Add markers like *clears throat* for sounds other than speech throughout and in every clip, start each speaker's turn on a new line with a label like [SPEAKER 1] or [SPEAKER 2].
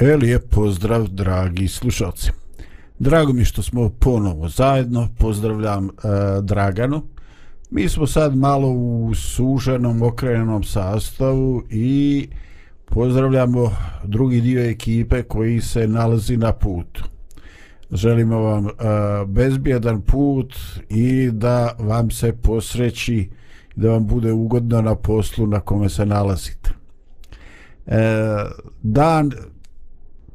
[SPEAKER 1] E, lijep pozdrav, dragi slušalci. Drago mi što smo ponovo zajedno. Pozdravljam e, Draganu. Mi smo sad malo u suženom, okrenenom sastavu i pozdravljamo drugi dio ekipe koji se nalazi na putu. Želimo vam e, bezbjedan put i da vam se posreći da vam bude ugodno na poslu na kome se nalazite. E, dan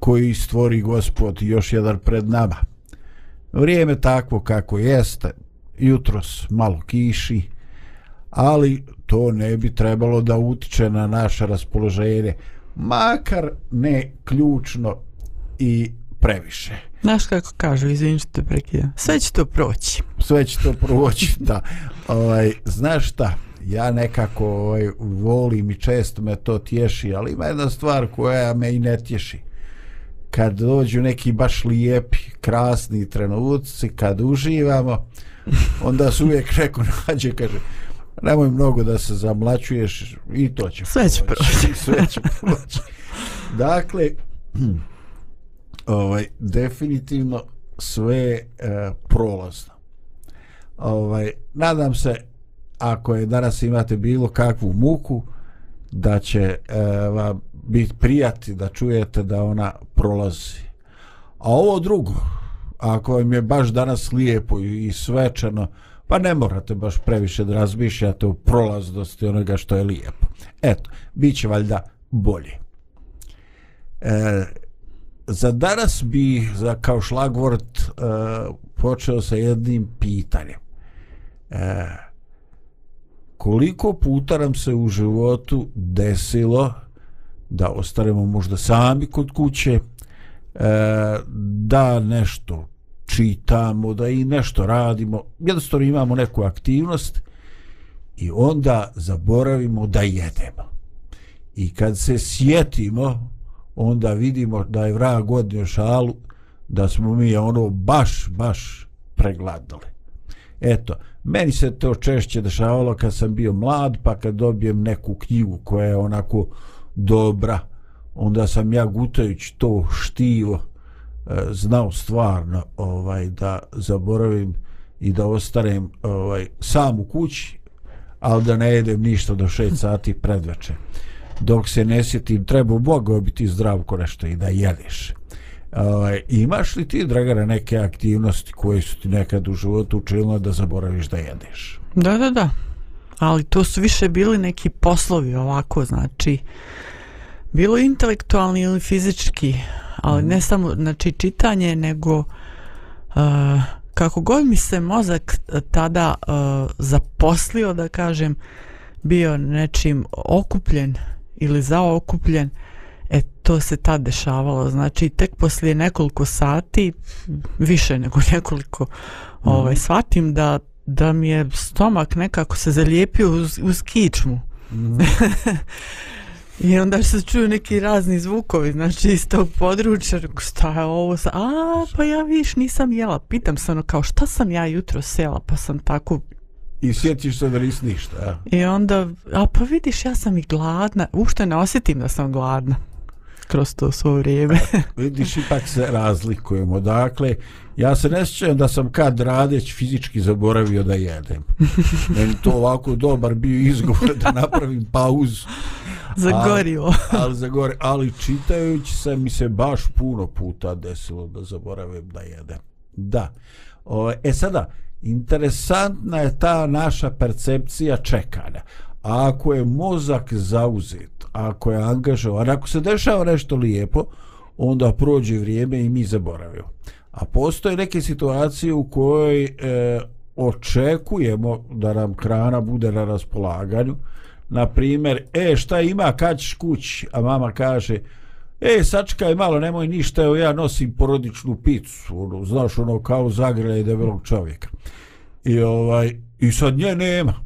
[SPEAKER 1] koji stvori gospod još jedan pred nama. Vrijeme takvo kako jeste, jutros malo kiši, ali to ne bi trebalo da utiče na naše raspoloženje, makar ne ključno i previše.
[SPEAKER 2] Znaš kako kažu, izvini što te prekidam, sve će to proći.
[SPEAKER 1] Sve će to proći, *laughs* da. Ovaj, znaš šta, ja nekako ovaj, volim i često me to tješi, ali ima jedna stvar koja me i ne tješi kad dođu neki baš lijepi, krasni trenuci, kad uživamo, onda se uvijek neko *laughs* nađe, kaže, nemoj mnogo da se zamlačuješ i to će
[SPEAKER 2] sve će proći. *laughs*
[SPEAKER 1] sve će proći. dakle, *clears throat* ovaj, definitivno sve e, prolazno. Ovaj, nadam se, ako je danas imate bilo kakvu muku, da će e, vam biti prijati da čujete da ona prolazi. A ovo drugo, ako vam je baš danas lijepo i svečano, pa ne morate baš previše da razmišljate o prolaznosti onoga što je lijepo. Eto, bit će valjda bolje. E, za danas bi za kao šlagvort e, počeo sa jednim pitanjem. E, koliko puta nam se u životu desilo da ostaremo možda sami kod kuće, e, da nešto čitamo, da i nešto radimo, jednostavno imamo neku aktivnost i onda zaboravimo da jedemo. I kad se sjetimo, onda vidimo da je vrag odnio šalu, da smo mi ono baš, baš pregladali. Eto, meni se to češće dešavalo kad sam bio mlad, pa kad dobijem neku knjigu koja je onako dobra, onda sam ja gutajući to štivo e, znao stvarno ovaj da zaboravim i da ostanem ovaj sam u kući, ali da ne jedem ništa do 6 *laughs* sati predveče. Dok se ne sjetim, treba Boga biti zdrav ko nešto i da jedeš. Ovaj, imaš li ti, Dragana, neke aktivnosti koje su ti nekad u životu učinile da zaboraviš da jedeš?
[SPEAKER 2] Da, da, da. Ali to su više bili neki poslovi ovako, znači bilo intelektualni ili fizički, ali mm. ne samo znači čitanje, nego uh, kako god mi se mozak tada uh, zaposlio, da kažem, bio nečim okupljen ili zaokupljen, E, to se tad dešavalo. Znači, tek poslije nekoliko sati, više nego *laughs* nekoliko, mm. ovaj, shvatim da, da mi je stomak nekako se zalijepio uz, uz kičmu. Mm. *laughs* I onda se čuju neki razni zvukovi, znači iz tog područja, šta je ovo sa... A, pa ja viš, nisam jela. Pitam se ono, kao šta sam ja jutro sela, pa sam tako
[SPEAKER 1] I sjetiš se da nisi ništa, ja.
[SPEAKER 2] I onda, a pa vidiš, ja sam i gladna. Ušte ne osjetim da sam gladna kroz to svo vrijeme.
[SPEAKER 1] Vidiš, ipak se razlikujemo. Dakle, ja se ne sjećam da sam kad radeć fizički zaboravio da jedem. Meni to ovako dobar bio izgovor da napravim pauzu.
[SPEAKER 2] Zagorio.
[SPEAKER 1] Ali, ali, zagori, ali čitajući se mi se baš puno puta desilo da zaboravim da jedem. Da. O, e sada, interesantna je ta naša percepcija čekanja. A ako je mozak zauzet, ako je angažovan, ako se dešava nešto lijepo, onda prođe vrijeme i mi zaboravimo. A postoje neke situacije u kojoj e, očekujemo da nam hrana bude na raspolaganju, na primjer, e, šta ima, kad ćeš kući? A mama kaže, e, sačekaj malo, nemoj ništa, evo ja nosim porodičnu picu, ono, znaš, ono, kao zagrele debelog čovjeka. I, ovaj, I sad nje nema.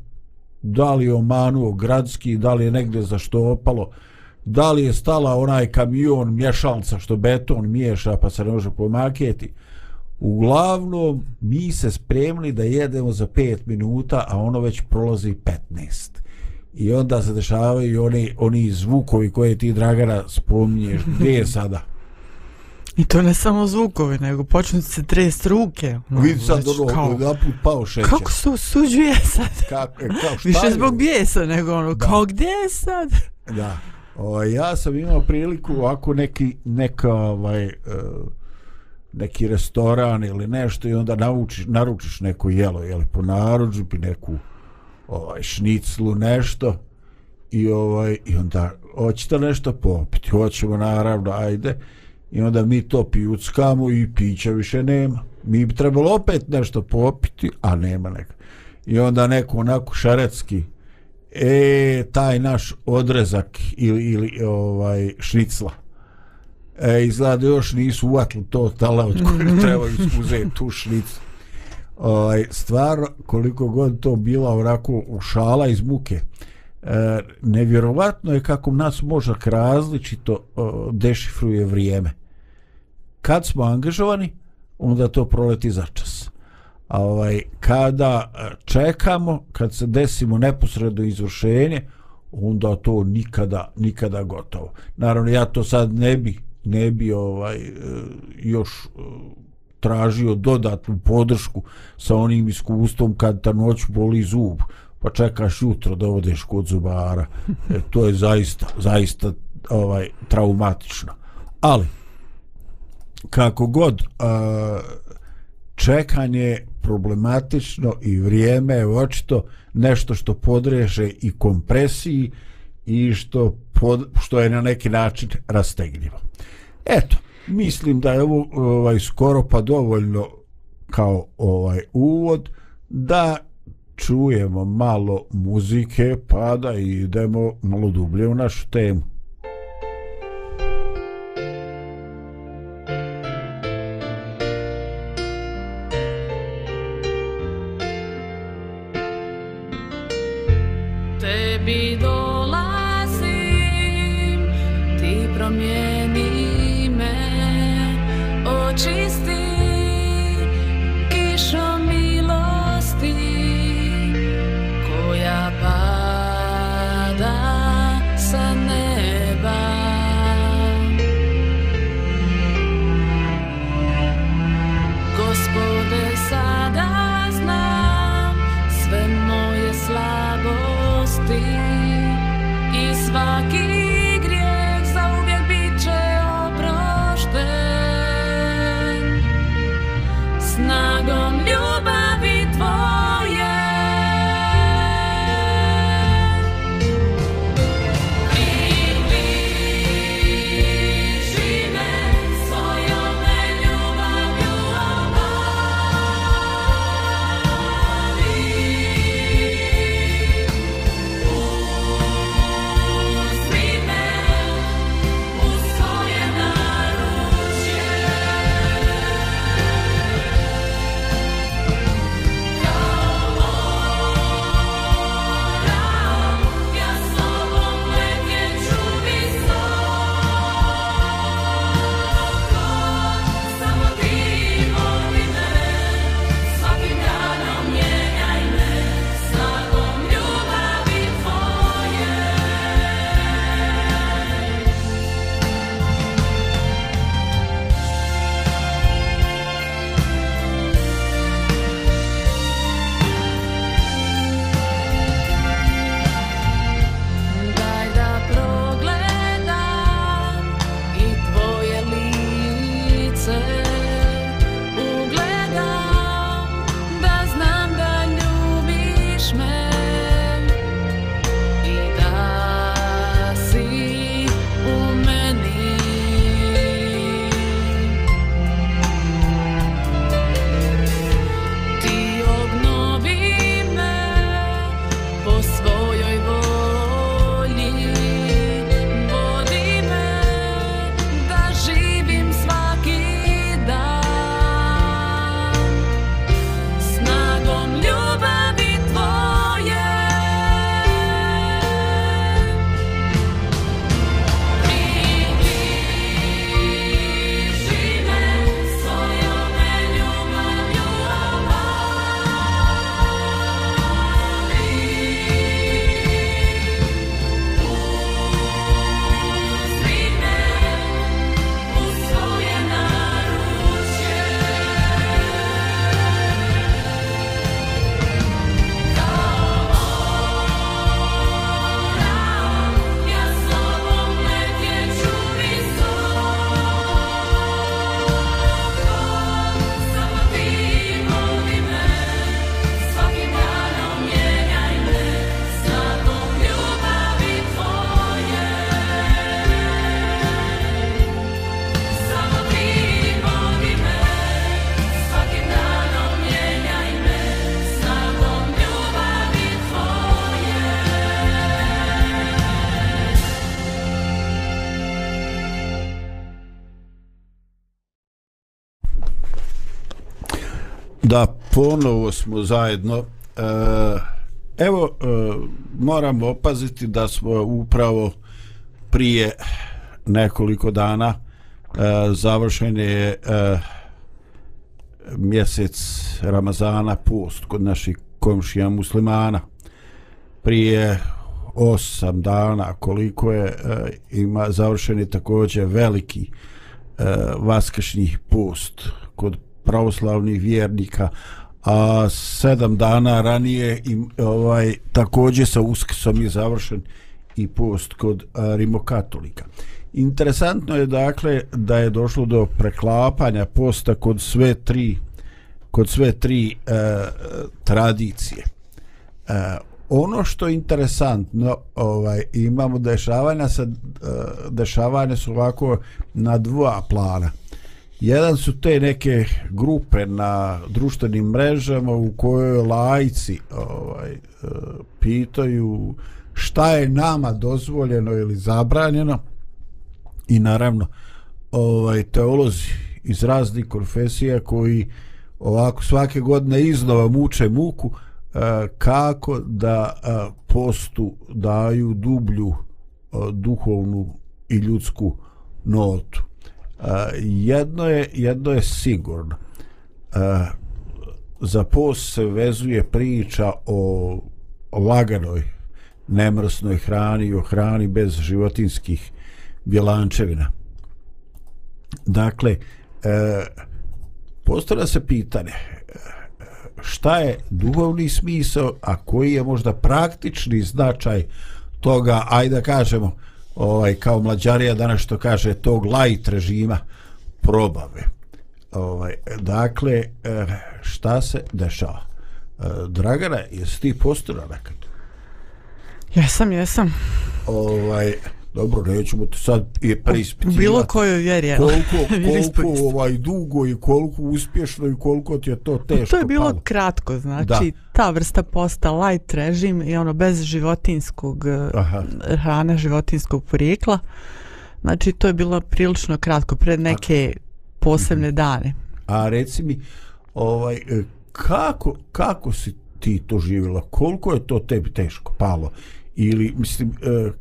[SPEAKER 1] Da li je omanuo gradski, da li je negde za što opalo, da li je stala onaj kamion mješalca što beton miješa pa se ne može pomaketi. Uglavnom, mi se spremili da jedemo za 5 minuta, a ono već prolazi 15. I onda se dešavaju oni, oni zvukovi koje ti, Dragana, spominješ. Gdje je sada?
[SPEAKER 2] I to ne samo zvukovi, nego počnu se trest ruke.
[SPEAKER 1] No, Vidi sad ono, kao, jedan put pao šećer.
[SPEAKER 2] Kako se osuđuje sad?
[SPEAKER 1] Kako, kao šta
[SPEAKER 2] Više zbog bijesa, nego ono, da. kao gdje je sad?
[SPEAKER 1] Da. O, ja sam imao priliku ovako neki, neka, ovaj, uh, neki restoran ili nešto i onda navučiš, naručiš neko jelo, jeli, po naručbi neku ovaj, šniclu, nešto i ovaj i onda hoćete nešto popiti, hoćemo naravno, ajde i onda mi to pijuckamo i pića više nema. Mi bi trebalo opet nešto popiti, a nema neka. I onda neko onako šarecki, e, taj naš odrezak ili, ili ovaj šnicla, e, izgleda još nisu uvatili to tala od koje *laughs* treba uzeti tu šnicu. Ovaj, stvar, koliko god to bila onako u šala iz muke, e, nevjerovatno je kako nas možak različito o, dešifruje vrijeme. Kad smo angažovani, onda to proleti za čas. A ovaj, kada e, čekamo, kad se desimo neposredno izvršenje, onda to nikada, nikada gotovo. Naravno, ja to sad ne bi ne bi ovaj e, još e, tražio dodatnu podršku sa onim iskustvom kad ta noć boli zub pa čekaš jutro da odeš kod zubara e, to je zaista zaista ovaj traumatično ali kako god a, čekanje problematično i vrijeme je očito nešto što podreže i kompresiji i što pod, što je na neki način rastegljivo Eto, mislim da je ovo ovaj, skoro pa dovoljno kao ovaj uvod da čujemo malo muzike pa da idemo malo dublje u našu temu. Ponovo smo zajedno. E, evo, e, moramo opaziti da smo upravo prije nekoliko dana e, završen je mjesec Ramazana post kod naših komšija muslimana. Prije osam dana koliko je ima završen je također veliki vaskršnji post kod pravoslavnih vjernika a sedam dana ranije i ovaj također sa uskrsom je završen i post kod a, rimokatolika. Interesantno je dakle da je došlo do preklapanja posta kod sve tri kod sve tri e, tradicije. E, ono što je interesantno ovaj imamo dešavanja sa e, dešavanja su ovako na dva plana. Jedan su te neke grupe na društvenim mrežama u kojoj lajci ovaj, e, pitaju šta je nama dozvoljeno ili zabranjeno i naravno ovaj teolozi iz raznih konfesija koji ovako svake godine iznova muče muku e, kako da e, postu daju dublju duhovnu i ljudsku notu. Eh, jedno je jedno je sigurno. Uh, za post se vezuje priča o, laganoj nemrsnoj hrani i o hrani bez životinskih bjelančevina dakle e, postavlja se pitanje šta je duhovni smisao a koji je možda praktični značaj toga ajde da kažemo ovaj kao mlađarija danas što kaže tog light režima probave. Ovaj dakle eh, šta se dešava? Eh, Dragana, jesi ti postura nekad?
[SPEAKER 2] Jesam, jesam.
[SPEAKER 1] Ovaj dobro, nećemo te sad i preispitivati.
[SPEAKER 2] Bilo koju vjeri,
[SPEAKER 1] evo. Koliko, *laughs* koliko ovaj, dugo i koliko uspješno i koliko ti je to teško
[SPEAKER 2] To je bilo
[SPEAKER 1] palo.
[SPEAKER 2] kratko, znači da. ta vrsta posta light režim i ono bez životinskog eh, Aha. hrane, životinskog porijekla. Znači to je bilo prilično kratko, pred neke A, posebne dane.
[SPEAKER 1] A reci mi, ovaj, eh, kako, kako si ti to živjela? Koliko je to tebi teško palo? Ili, mislim, eh,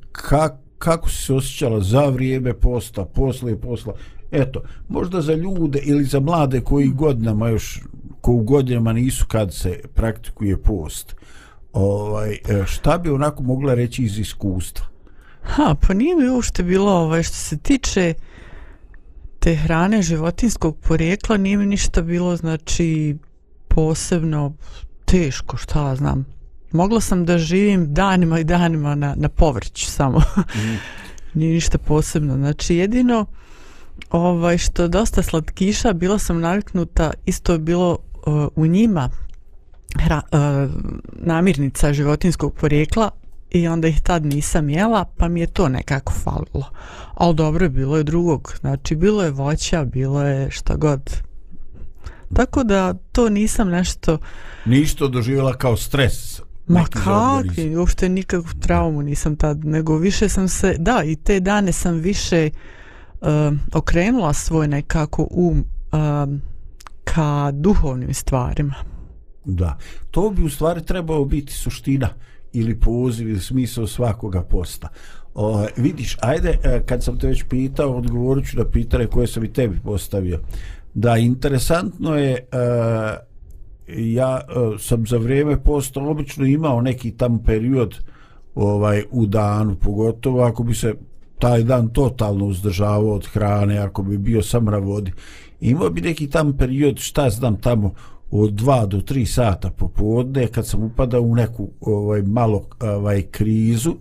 [SPEAKER 1] kako si se osjećala za vrijeme posta, posle posla. Eto, možda za ljude ili za mlade koji godinama još, ko u godinama nisu kad se praktikuje post. Ovaj, e, šta bi onako mogla reći iz iskustva?
[SPEAKER 2] Ha, pa nije mi uopšte bilo ovaj, što se tiče te hrane životinskog porijekla, nije mi ništa bilo, znači, posebno teško, šta znam mogla sam da živim danima i danima na, na povrću samo. Mm. *laughs* Nije ništa posebno. Znači jedino ovaj, što dosta slatkiša, bila sam naviknuta, isto je bilo uh, u njima hra, uh, namirnica životinskog porijekla i onda ih tad nisam jela, pa mi je to nekako falilo. Ali dobro je bilo je drugog. Znači bilo je voća, bilo je šta god. Tako da to nisam nešto...
[SPEAKER 1] Ništo doživjela kao stres
[SPEAKER 2] Ma kakvi, uopšte nikakvu traumu nisam tad, nego više sam se, da, i te dane sam više uh, okrenula svoj nekako um uh, ka duhovnim stvarima.
[SPEAKER 1] Da, to bi u stvari trebao biti suština ili poziv ili smisao svakoga posta. O, vidiš, ajde, e, kad sam te već pitao, odgovorit ću na pitanje koje sam i tebi postavio. Da, interesantno je uh, ja uh, sam za vrijeme posta obično imao neki tam period ovaj u danu, pogotovo ako bi se taj dan totalno uzdržavao od hrane, ako bi bio sam na vodi. Imao bi neki tam period, šta znam tamo, od 2 do 3 sata popodne, kad sam upadao u neku ovaj malo ovaj krizu,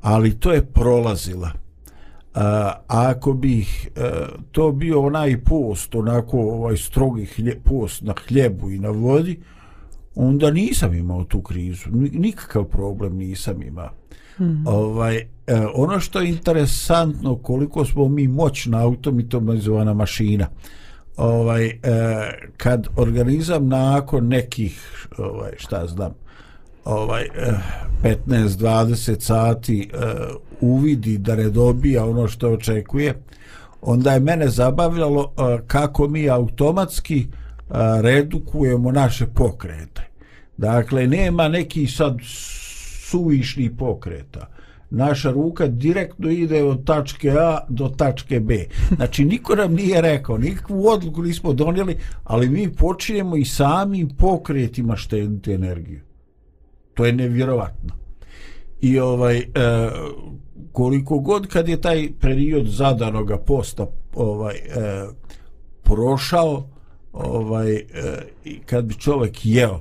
[SPEAKER 1] ali to je prolazila a, ako bi uh, to bio onaj post onako ovaj strogi hljeb, post na hljebu i na vodi onda nisam imao tu krizu. Nikakav problem nisam imao. Hmm. ovaj uh, ono što je interesantno koliko smo mi moćna automatizovana mašina. Ovaj uh, kad organizam nakon nekih ovaj šta znam ovaj eh, 15-20 sati eh, uvidi da ne dobija ono što očekuje onda je mene zabavljalo eh, kako mi automatski redukujemo naše pokrete. Dakle, nema neki sad suvišni pokreta. Naša ruka direktno ide od tačke A do tačke B. Znači, niko nam nije rekao, nikakvu odluku nismo donijeli, ali mi počinjemo i samim pokretima štediti energiju. To je nevjerovatno. I ovaj, e, koliko god kad je taj period zadanoga posta ovaj, e, prošao, ovaj, e, kad bi čovjek jeo,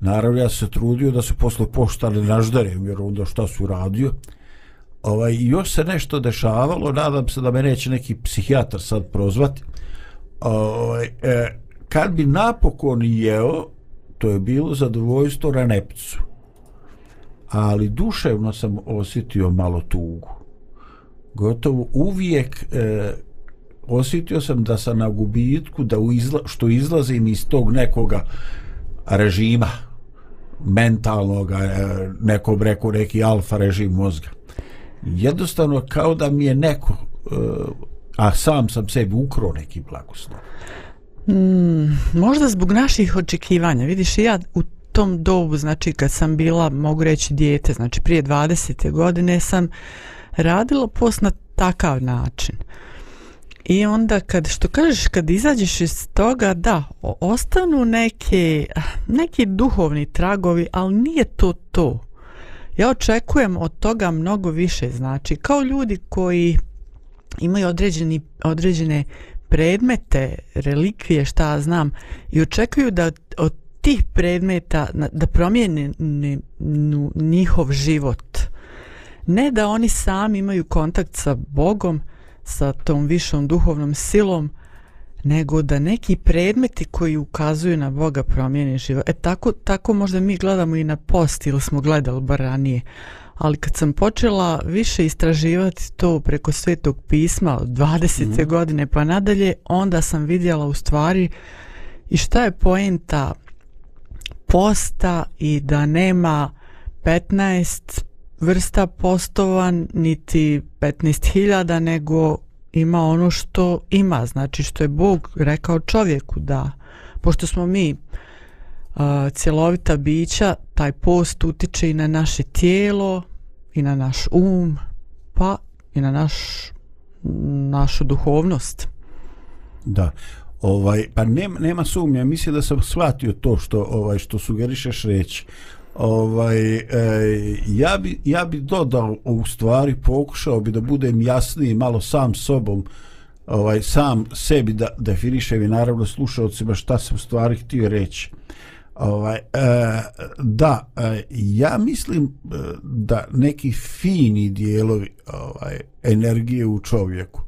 [SPEAKER 1] naravno ja se trudio da se posle pošta ne naždarem, jer onda šta su radio, ovaj, još se nešto dešavalo, nadam se da me neće neki psihijatar sad prozvati, ovaj, e, kad bi napokon jeo, to je bilo zadovoljstvo ranepcu, ali duševno sam osjetio malo tugu. Gotovo uvijek e, osjetio sam da sam na gubitku, da izla, što izlazim iz tog nekoga režima mentalnog, e, nekom reku neki alfa režim mozga. Jednostavno kao da mi je neko, e, a sam sam sebi ukro neki blagoslov.
[SPEAKER 2] Mm, možda zbog naših očekivanja. Vidiš, ja u tom dobu, znači kad sam bila, mogu reći, dijete, znači prije 20. godine sam radila post na takav način. I onda kad, što kažeš, kad izađeš iz toga, da, ostanu neke, neki duhovni tragovi, ali nije to to. Ja očekujem od toga mnogo više, znači, kao ljudi koji imaju određeni, određene predmete, relikvije, šta ja znam, i očekuju da od tih predmeta da promijene njihov život. Ne da oni sami imaju kontakt sa Bogom, sa tom višom duhovnom silom, nego da neki predmeti koji ukazuju na Boga promijene život. E tako, tako možda mi gledamo i na post ili smo gledali bar ranije. Ali kad sam počela više istraživati to preko svetog pisma od 20. Mm. godine pa nadalje, onda sam vidjela u stvari i šta je poenta posta i da nema 15 vrsta postova niti 15.000 nego ima ono što ima. Znači što je Bog rekao čovjeku da pošto smo mi uh, cjelovita bića taj post utiče i na naše tijelo i na naš um pa i na naš našu duhovnost.
[SPEAKER 1] Da ovaj pa nema nema sumnje mislim da sam shvatio to što ovaj što sugerišeš reći. Ovaj e, ja bi ja bi dodao u stvari pokušao bi da budem jasniji malo sam sobom ovaj sam sebi da definišem i naravno slušaocima šta sam stvari htio reći. Ovaj e, da e, ja mislim e, da neki fini dijelovi ovaj energije u čovjeku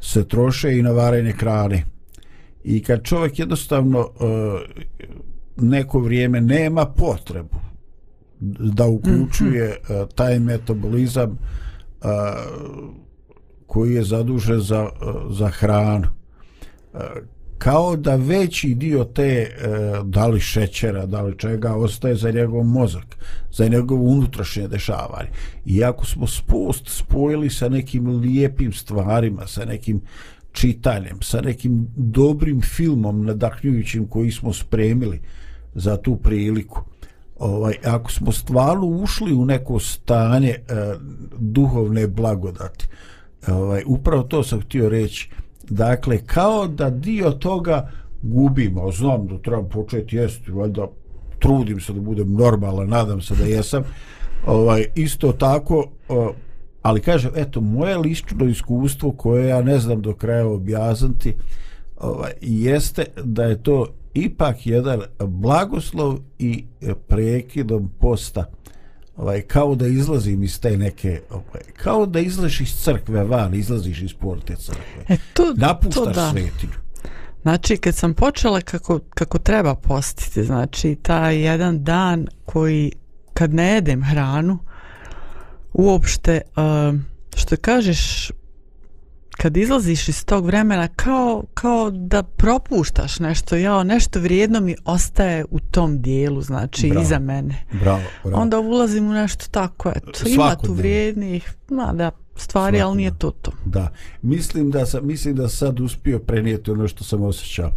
[SPEAKER 1] se troše i na varenje hrane i kad čovjek jednostavno uh, neko vrijeme nema potrebu da uključuje uh, taj metabolizam uh, koji je zadužen za, za hranu kao da veći dio te da li šećera, da li čega ostaje za njegov mozak, za njegov unutrašnje dešavanje. I ako smo spost spojili sa nekim lijepim stvarima, sa nekim uh, čitanjem, sa nekim dobrim filmom nadahnjujućim koji smo spremili za tu priliku. Ovaj, ako smo stvarno ušli u neko stanje e, duhovne blagodati, ovaj, upravo to sam htio reći, dakle, kao da dio toga gubimo, znam da trebam početi jesti, valjda trudim se da budem normalan, nadam se da jesam, ovaj, isto tako, ali kažem, eto, moje lično iskustvo koje ja ne znam do kraja objasniti, ovaj, jeste da je to ipak jedan blagoslov i prekidom posta. Ovaj, kao da izlazim iz te neke ovaj, kao da izlaziš iz crkve van izlaziš iz porte crkve.
[SPEAKER 2] E, to,
[SPEAKER 1] napuštaš
[SPEAKER 2] to da.
[SPEAKER 1] svetinu
[SPEAKER 2] znači kad sam počela kako, kako treba postiti znači taj jedan dan koji kad ne jedem hranu uopšte uh, što kažeš kad izlaziš iz tog vremena kao, kao da propuštaš nešto ja nešto vrijedno mi ostaje u tom dijelu znači bravo, iza mene.
[SPEAKER 1] Bravo, bravo.
[SPEAKER 2] onda ulazim u nešto tako eto, ima tu vrijednih ma da stvari,
[SPEAKER 1] Svakako.
[SPEAKER 2] ali nije to to.
[SPEAKER 1] Da, mislim da sam mislim da sad uspio prenijeti ono što sam osjećao.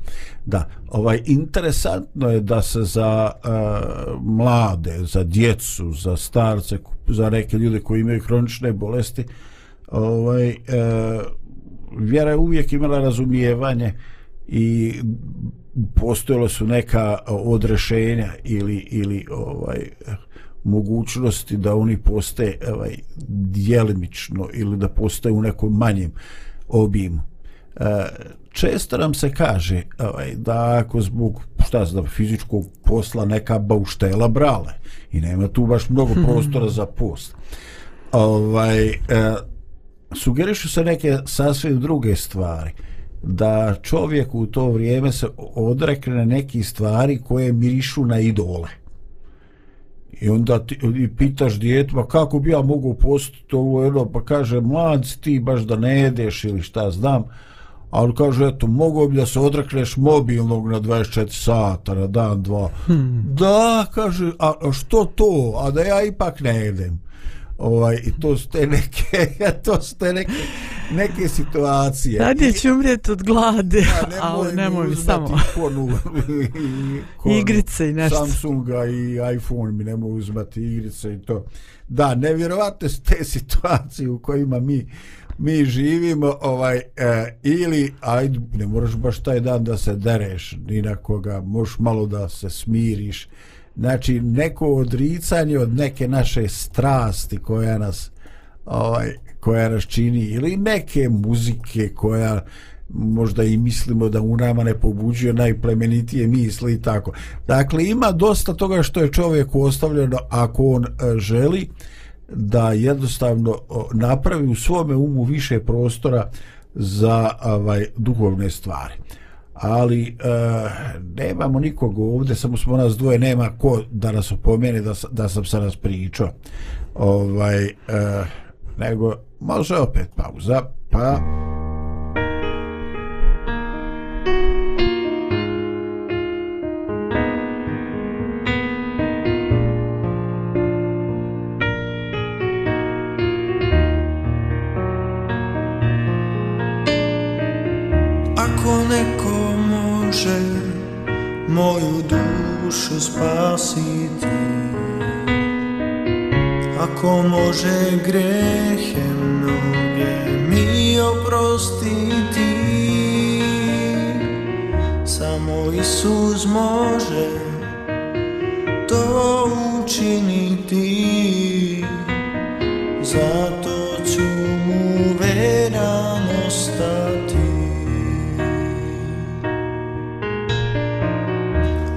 [SPEAKER 1] Da, ovaj interesantno je da se za uh, mlade, za djecu, za starce, za neke ljude koji imaju hronične bolesti, ovaj uh, vjera je uvijek imala razumijevanje i postojalo su neka odrešenja ili ili ovaj mogućnosti da oni postaje ovaj djelimično ili da postaje u nekom manjem obimu. E, često nam se kaže ovaj, da ako zbog šta znam, fizičkog posla neka bauštela brale i nema tu baš mnogo *laughs* prostora za post. Ovaj, e, sugerišu se neke sasvim druge stvari da čovjek u to vrijeme se odrekne neki stvari koje mirišu na idole i onda ti, i pitaš dijete pa kako bi ja mogu postiti ovo jedno? Pa kaže mlad si ti baš da ne jedeš ili šta znam. A on kaže eto mogo bi da se odrekneš mobilnog na 24 sata na dan dva. Hmm. da kaže a što to? A da ja ipak ne jedem. Ovaj i to su te neke *laughs* to su te neke neke situacije
[SPEAKER 2] Radije ću umrijeti od glade, *laughs*
[SPEAKER 1] Ja,
[SPEAKER 2] a nemoj mi
[SPEAKER 1] uzmati
[SPEAKER 2] samo *laughs*
[SPEAKER 1] ikonu, *laughs* ikonu
[SPEAKER 2] igrice i nešto.
[SPEAKER 1] Samsunga i iPhone mi ne mogu uzmati igrice i to. Da, nevjerovatne su te situacije u kojima mi mi živimo ovaj e, ili ajde ne moraš baš taj dan da se dereš ni na koga možeš malo da se smiriš znači neko odricanje od neke naše strasti koja nas ovaj koja nas čini ili neke muzike koja možda i mislimo da u nama ne pobuđuje najplemenitije misli i tako. Dakle, ima dosta toga što je čovjeku ostavljeno ako on e, želi da jednostavno napravi u svome umu više prostora za ovaj duhovne stvari. Ali e, nemamo nikog ovdje, samo smo nas dvoje, nema ko da nas opomene da, da sam sa nas pričao. Ovaj, e, nego može opet pauza, pa...
[SPEAKER 3] Ako neko može moju dušu spasiti ako môže grieche mnohé mi oprosti Samo Isus môže to učiniť Ty. Za to, čo mu verám ostatý.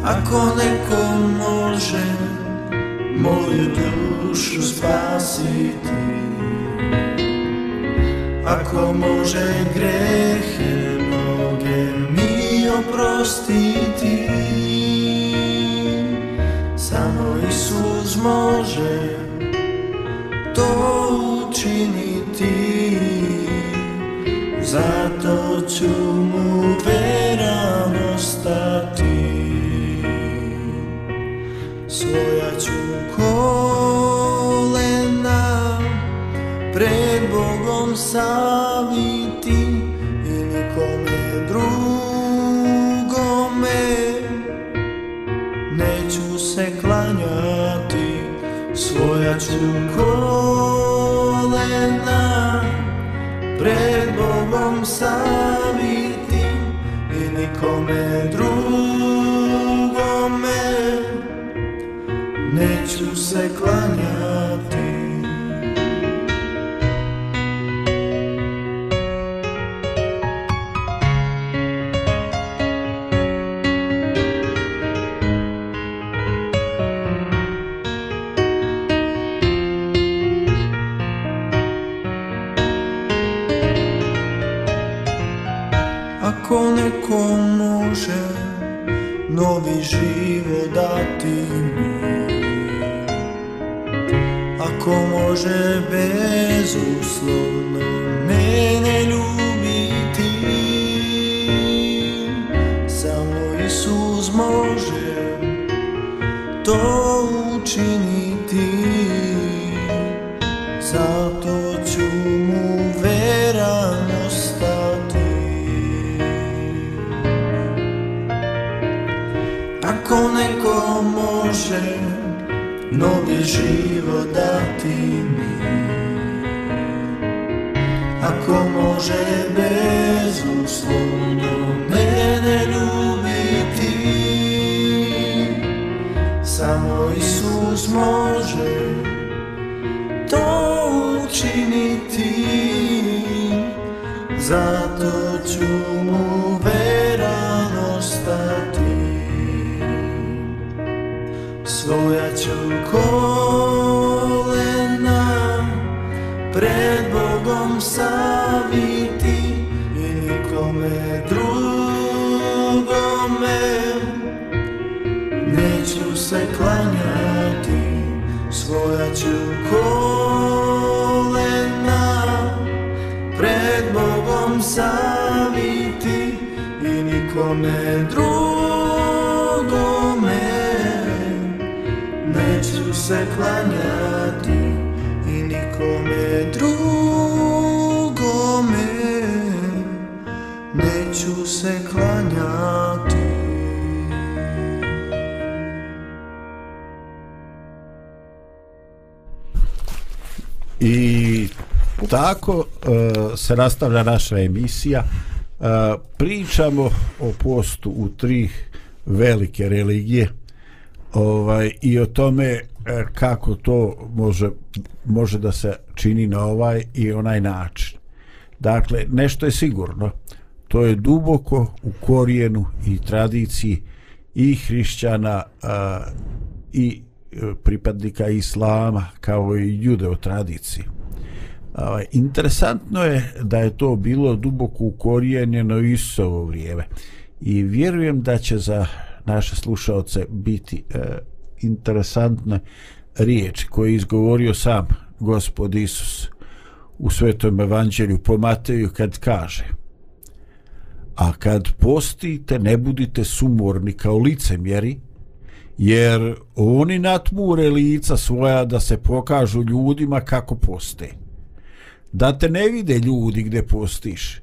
[SPEAKER 3] Ako nekom môže moju dušu spasiti. Ako može grehe mnoge mi oprostiti Samo Isus može to učiniti. Zato ću Bogom duše novi život dati mi. Ako može bezuslovno mene ljubiti Samo Isus može to učiniti. Novi život dati mi. Ako može bezuslovno mene ljubiti Samo Isus može to učiniti. Zato sami ti I nikome drugome. Neću se klanjati Svoja ću kolena pred Bogom saviti I nikome drugome. I
[SPEAKER 1] tako uh, se nastavlja naša emisija. Uh, pričamo o postu u tri velike religije ovaj i o tome e, kako to može može da se čini na ovaj i onaj način. Dakle, nešto je sigurno. To je duboko u korijenu i tradiciji i hrišćana a, i pripadnika islama kao i judeo tradiciji. Interesantno je da je to bilo duboko ukorijenjeno Isovo vrijeme i vjerujem da će za naše slušaoce biti e, interesantne riječi koje je izgovorio sam gospod Isus u svetom evanđelju po Mateju kad kaže a kad postite ne budite sumorni kao licemjeri jer oni natmure lica svoja da se pokažu ljudima kako poste da te ne vide ljudi gde postiš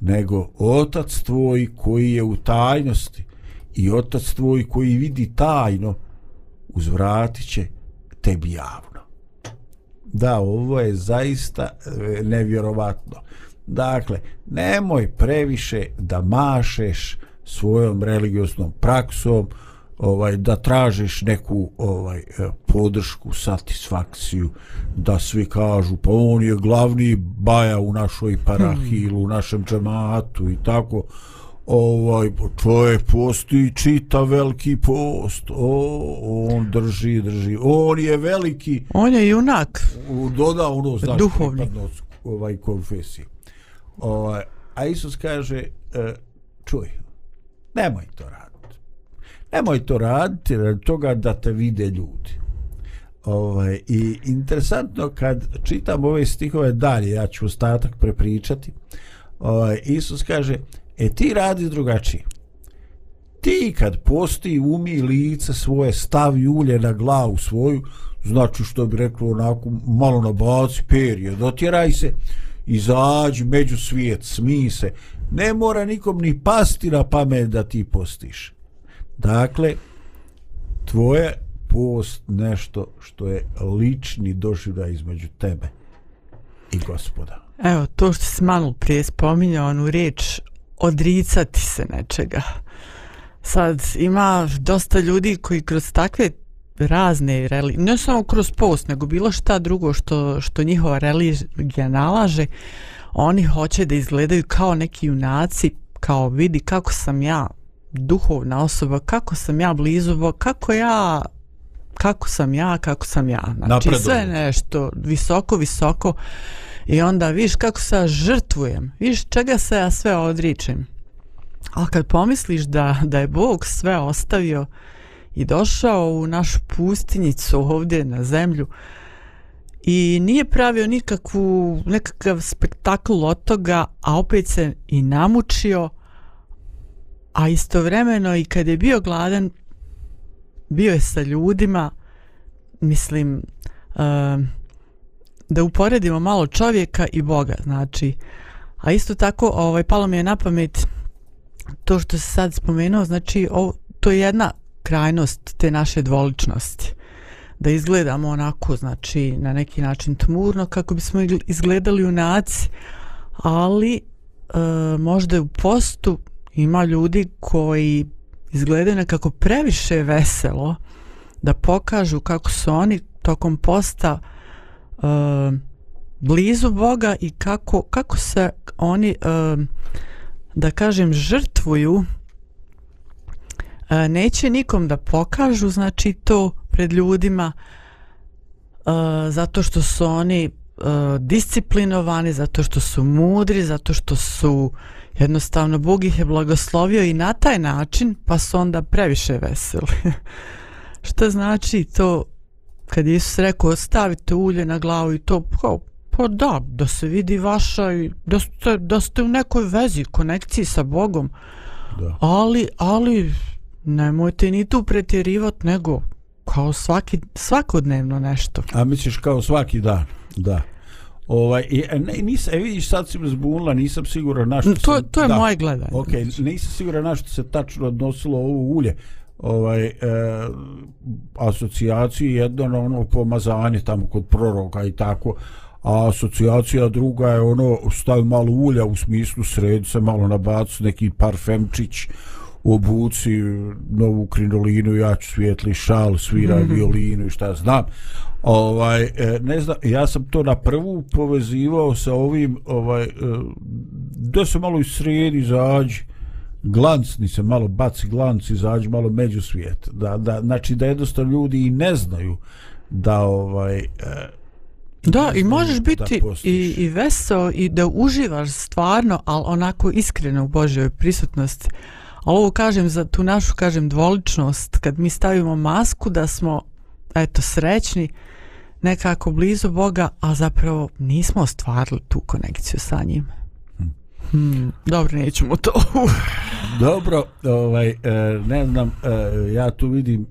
[SPEAKER 1] nego otac tvoj koji je u tajnosti i otac tvoj koji vidi tajno uzvratit će tebi javno. Da, ovo je zaista e, nevjerovatno. Dakle, nemoj previše da mašeš svojom religioznom praksom, ovaj da tražiš neku ovaj e, podršku, satisfakciju, da svi kažu pa on je glavni baja u našoj parahiji hmm. u našem džematu i tako. Ovaj čovjek posti čita veliki post. O, on drži drži. On je veliki
[SPEAKER 2] on je junak.
[SPEAKER 1] Doda ono znači
[SPEAKER 2] duhovni
[SPEAKER 1] ovaj konfesiji ovaj a Isus kaže e, čuj nemoj to raditi nemoj to raditi radi toga da te vide ljudi ovaj i interesantno kad čitam ove stihove dalje ja ću ostatak prepričati ovaj Isus kaže E ti radi drugačije. Ti kad posti umi lice svoje, stavi ulje na glavu svoju, znači što bi reklo onako malo na baci perje, dotjeraj se, izađi među svijet, smij se. Ne mora nikom ni pasti na pamet da ti postiš. Dakle, tvoje post nešto što je lični doživljaj između tebe i gospoda.
[SPEAKER 2] Evo, to što si malo prije spominjao, onu riječ odricati se nečega. Sad ima dosta ljudi koji kroz takve razne religije, ne samo kroz post, nego bilo šta drugo što, što njihova religija nalaže, oni hoće da izgledaju kao neki junaci, kao vidi kako sam ja duhovna osoba, kako sam ja blizu, kako ja kako sam ja, kako sam ja. Znači
[SPEAKER 1] Napredu.
[SPEAKER 2] sve nešto visoko, visoko i onda viš kako se ja žrtvujem, viš čega se ja sve odričem. Ali kad pomisliš da, da je Bog sve ostavio i došao u našu pustinjicu ovdje na zemlju i nije pravio nikakvu, nekakav spektakl od toga, a opet se i namučio, a istovremeno i kad je bio gladan, bio je sa ljudima, mislim, uh, da uporedimo malo čovjeka i Boga, znači, a isto tako, ovaj, palo mi je na pamet to što se sad spomenuo, znači, ovo, to je jedna krajnost te naše dvoličnosti. da izgledamo onako, znači na neki način tmurno kako bismo izgledali u naci, ali e, možda u postu ima ljudi koji izgledaju nekako previše veselo da pokažu kako su oni tokom posta uh, blizu Boga i kako, kako se oni uh, da kažem žrtvuju. E, neće nikom da pokažu znači to pred ljudima e, zato što su oni e, disciplinovani, zato što su mudri, zato što su jednostavno Bog ih je blagoslovio i na taj način pa su onda previše veseli. *laughs* Što znači to kad Isus rekao stavite ulje na glavu i to kao pa da, da se vidi vaša i da ste, da ste u nekoj vezi, konekciji sa Bogom.
[SPEAKER 1] Da.
[SPEAKER 2] Ali, ali nemojte ni tu pretjerivati nego kao svaki, svakodnevno nešto.
[SPEAKER 1] A misliš kao svaki dan, da. Ovaj, i, e, ne, nis, e, vidiš, sad si me zbunila, nisam siguran na što
[SPEAKER 2] To,
[SPEAKER 1] se...
[SPEAKER 2] to je
[SPEAKER 1] da.
[SPEAKER 2] moje gledanje.
[SPEAKER 1] Ok, nisam siguran na što se tačno odnosilo ovo ulje. Ovaj, e, asocijaciju jedno na ono pomazanje tamo kod proroka i tako, a asocijacija druga je ono stavi malo ulja u smislu sredi se malo nabacu neki parfemčić obuci novu krinolinu ja ću svijetli šal svira
[SPEAKER 2] Mhm.
[SPEAKER 1] violinu i šta znam ovaj e, ne znam ja sam to na prvu povezivao sa ovim ovaj e, da se malo i sredi izađi glancni se malo baci glanc izađi malo među svijet da, da, znači da jednostavno ljudi i ne znaju da ovaj e,
[SPEAKER 2] Da, i možeš biti i, i veseo i da uživaš stvarno, ali onako iskreno u Božjoj prisutnosti. Ali ovo kažem za tu našu, kažem, dvoličnost, kad mi stavimo masku da smo, eto, srećni, nekako blizu Boga, a zapravo nismo ostvarili tu konekciju sa njim. Hmm, dobro, nećemo to. *laughs*
[SPEAKER 1] Dobro, ovaj, e, ne znam, e, ja tu vidim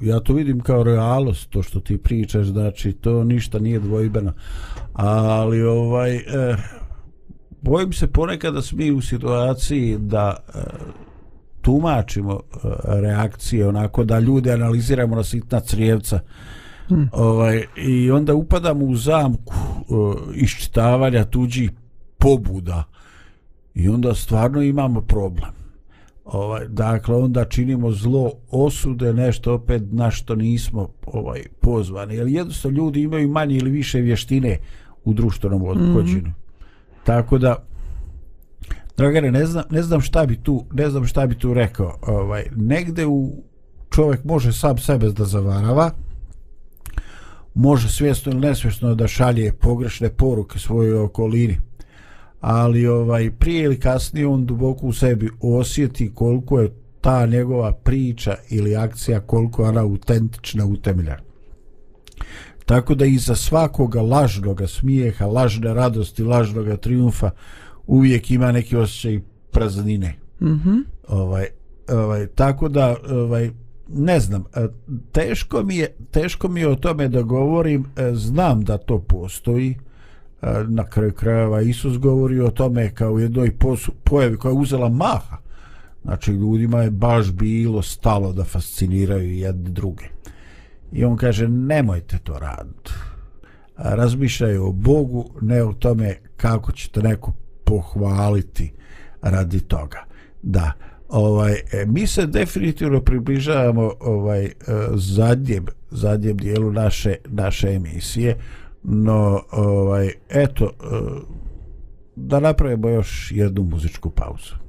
[SPEAKER 1] ja to vidim kao realnost to što ti pričaš, znači to ništa nije dvojbeno. Ali ovaj e, bojim se ponekad da smo mi u situaciji da tumačimo e, reakcije onako da ljude analiziramo na sitna crijevca.
[SPEAKER 2] Hmm.
[SPEAKER 1] ovaj, i onda upadamo u zamku uh, iščitavanja tuđih pobuda. I onda stvarno imamo problem. Ovaj dakle onda činimo zlo osude nešto opet na što nismo ovaj pozvani. Jer jednostavno ljudi imaju manje ili više vještine u društvenom odhođenju mm -hmm. tako da Dragane, ne znam, ne znam šta bi tu, ne znam šta bi tu rekao. Ovaj negde u čovjek može sam sebe da zavarava, može svjesno ili nesvjesno da šalje pogrešne poruke svojoj okolini. Ali ovaj prije ili kasnije on duboko u sebi osjeti koliko je ta njegova priča ili akcija koliko ona autentična utemelja Tako da iza svakoga lažnoga smijeha, lažne radosti, lažnoga triumfa uvijek ima neki osjećaj praznine.
[SPEAKER 2] Mhm.
[SPEAKER 1] Ovaj, ovaj, tako da ovaj, ne znam, e, teško mi je, teško mi je o tome da govorim, e, znam da to postoji, e, na kraju krajeva Isus govori o tome kao u jednoj posu, pojavi koja je uzela maha, znači ljudima je baš bilo stalo da fasciniraju jedne druge. I on kaže, nemojte to raditi. Razmišljaju o Bogu, ne o tome kako ćete neko pohvaliti radi toga. Da, ovaj e, mi se definitivno približavamo ovaj e, zadnjem zadnjem dijelu naše naše emisije no ovaj eto e, da napravimo još jednu muzičku pauzu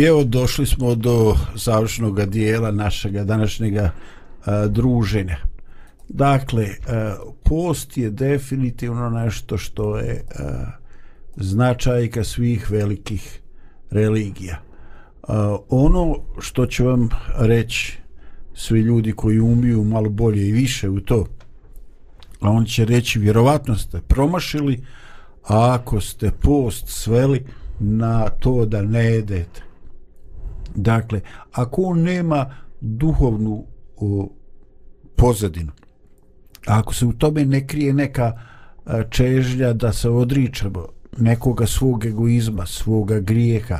[SPEAKER 1] I evo došli smo do završnog dijela našeg današnjeg eh, druženja. Dakle, a, post je definitivno nešto što je a, značajka svih velikih religija. A, ono što ću vam reći svi ljudi koji umiju malo bolje i više u to, a on će reći vjerovatno ste promašili ako ste post sveli na to da ne jedete. Dakle, ako on nema duhovnu o, pozadinu, ako se u tome ne krije neka a, čežlja da se odričemo nekoga svog egoizma, svoga grijeha,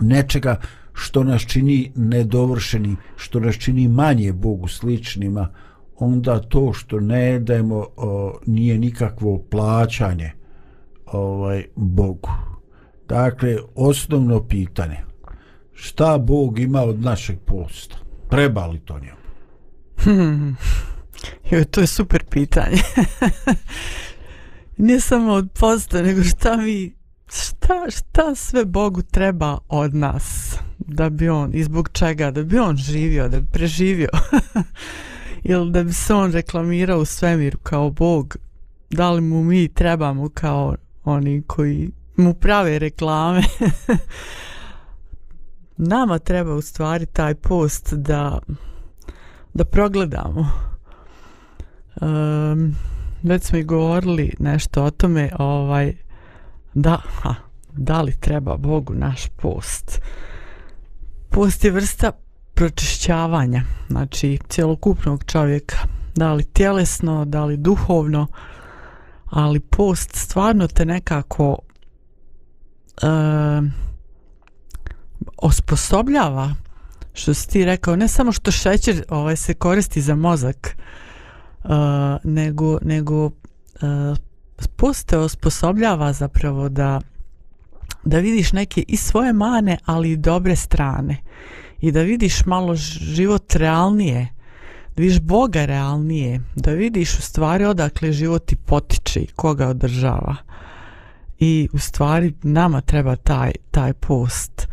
[SPEAKER 1] nečega što nas čini nedovršenim, što nas čini manje Bogu sličnima, onda to što ne dajemo o, nije nikakvo plaćanje ovaj Bogu. Dakle, osnovno pitanje, šta Bog ima od našeg posta? Treba li to njemu? *laughs*
[SPEAKER 2] Hmm. Jo, to je super pitanje. *laughs* ne samo od posta, nego šta mi, šta, šta sve Bogu treba od nas da bi on, i zbog čega, da bi on živio, da bi preživio. *laughs* ili da bi se on reklamirao u svemiru kao Bog, da li mu mi trebamo kao oni koji mu prave reklame. Nama treba u stvari taj post da da progledamo. Um, već smo i govorili nešto o tome, ovaj, da, ha, da li treba Bogu naš post? Post je vrsta pročišćavanja, znači cjelokupnog čovjeka, da li tjelesno, da li duhovno, ali post stvarno te nekako um, osposobljava, što si ti rekao, ne samo što šećer ovaj, se koristi za mozak, uh, nego, nego uh, poste osposobljava zapravo da da vidiš neke i svoje mane, ali i dobre strane i da vidiš malo život realnije, da vidiš Boga realnije, da vidiš u stvari odakle život ti potiče i koga održava. I u stvari nama treba taj, taj post.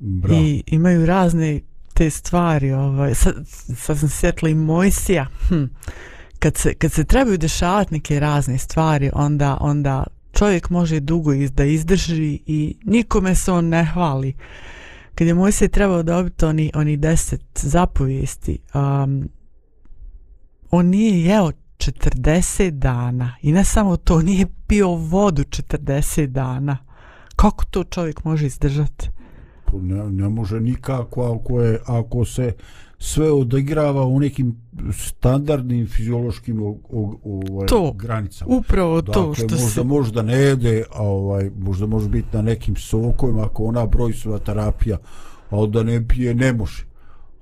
[SPEAKER 2] Bravo. I imaju razne te stvari. Ovaj, sad, sad sam sjetila i Mojsija. Hm. Kad, se, kad se trebaju dešavati neke razne stvari, onda, onda čovjek može dugo iz, da izdrži i nikome se on ne hvali kad je Mojsej trebao dobiti oni, oni deset zapovijesti, um, on nije jeo 40 dana i ne samo to, nije pio vodu 40 dana. Kako to čovjek može izdržati?
[SPEAKER 1] Ne, ne može nikako ako, je, ako se sve odigrava u nekim standardnim fiziološkim o, o, o, ovaj,
[SPEAKER 2] to,
[SPEAKER 1] granicama.
[SPEAKER 2] Upravo dakle, to što
[SPEAKER 1] možda,
[SPEAKER 2] se...
[SPEAKER 1] Možda ne jede, a ovaj, možda može biti na nekim sokovima, ako ona brojsova terapija, a da ne pije, ne može.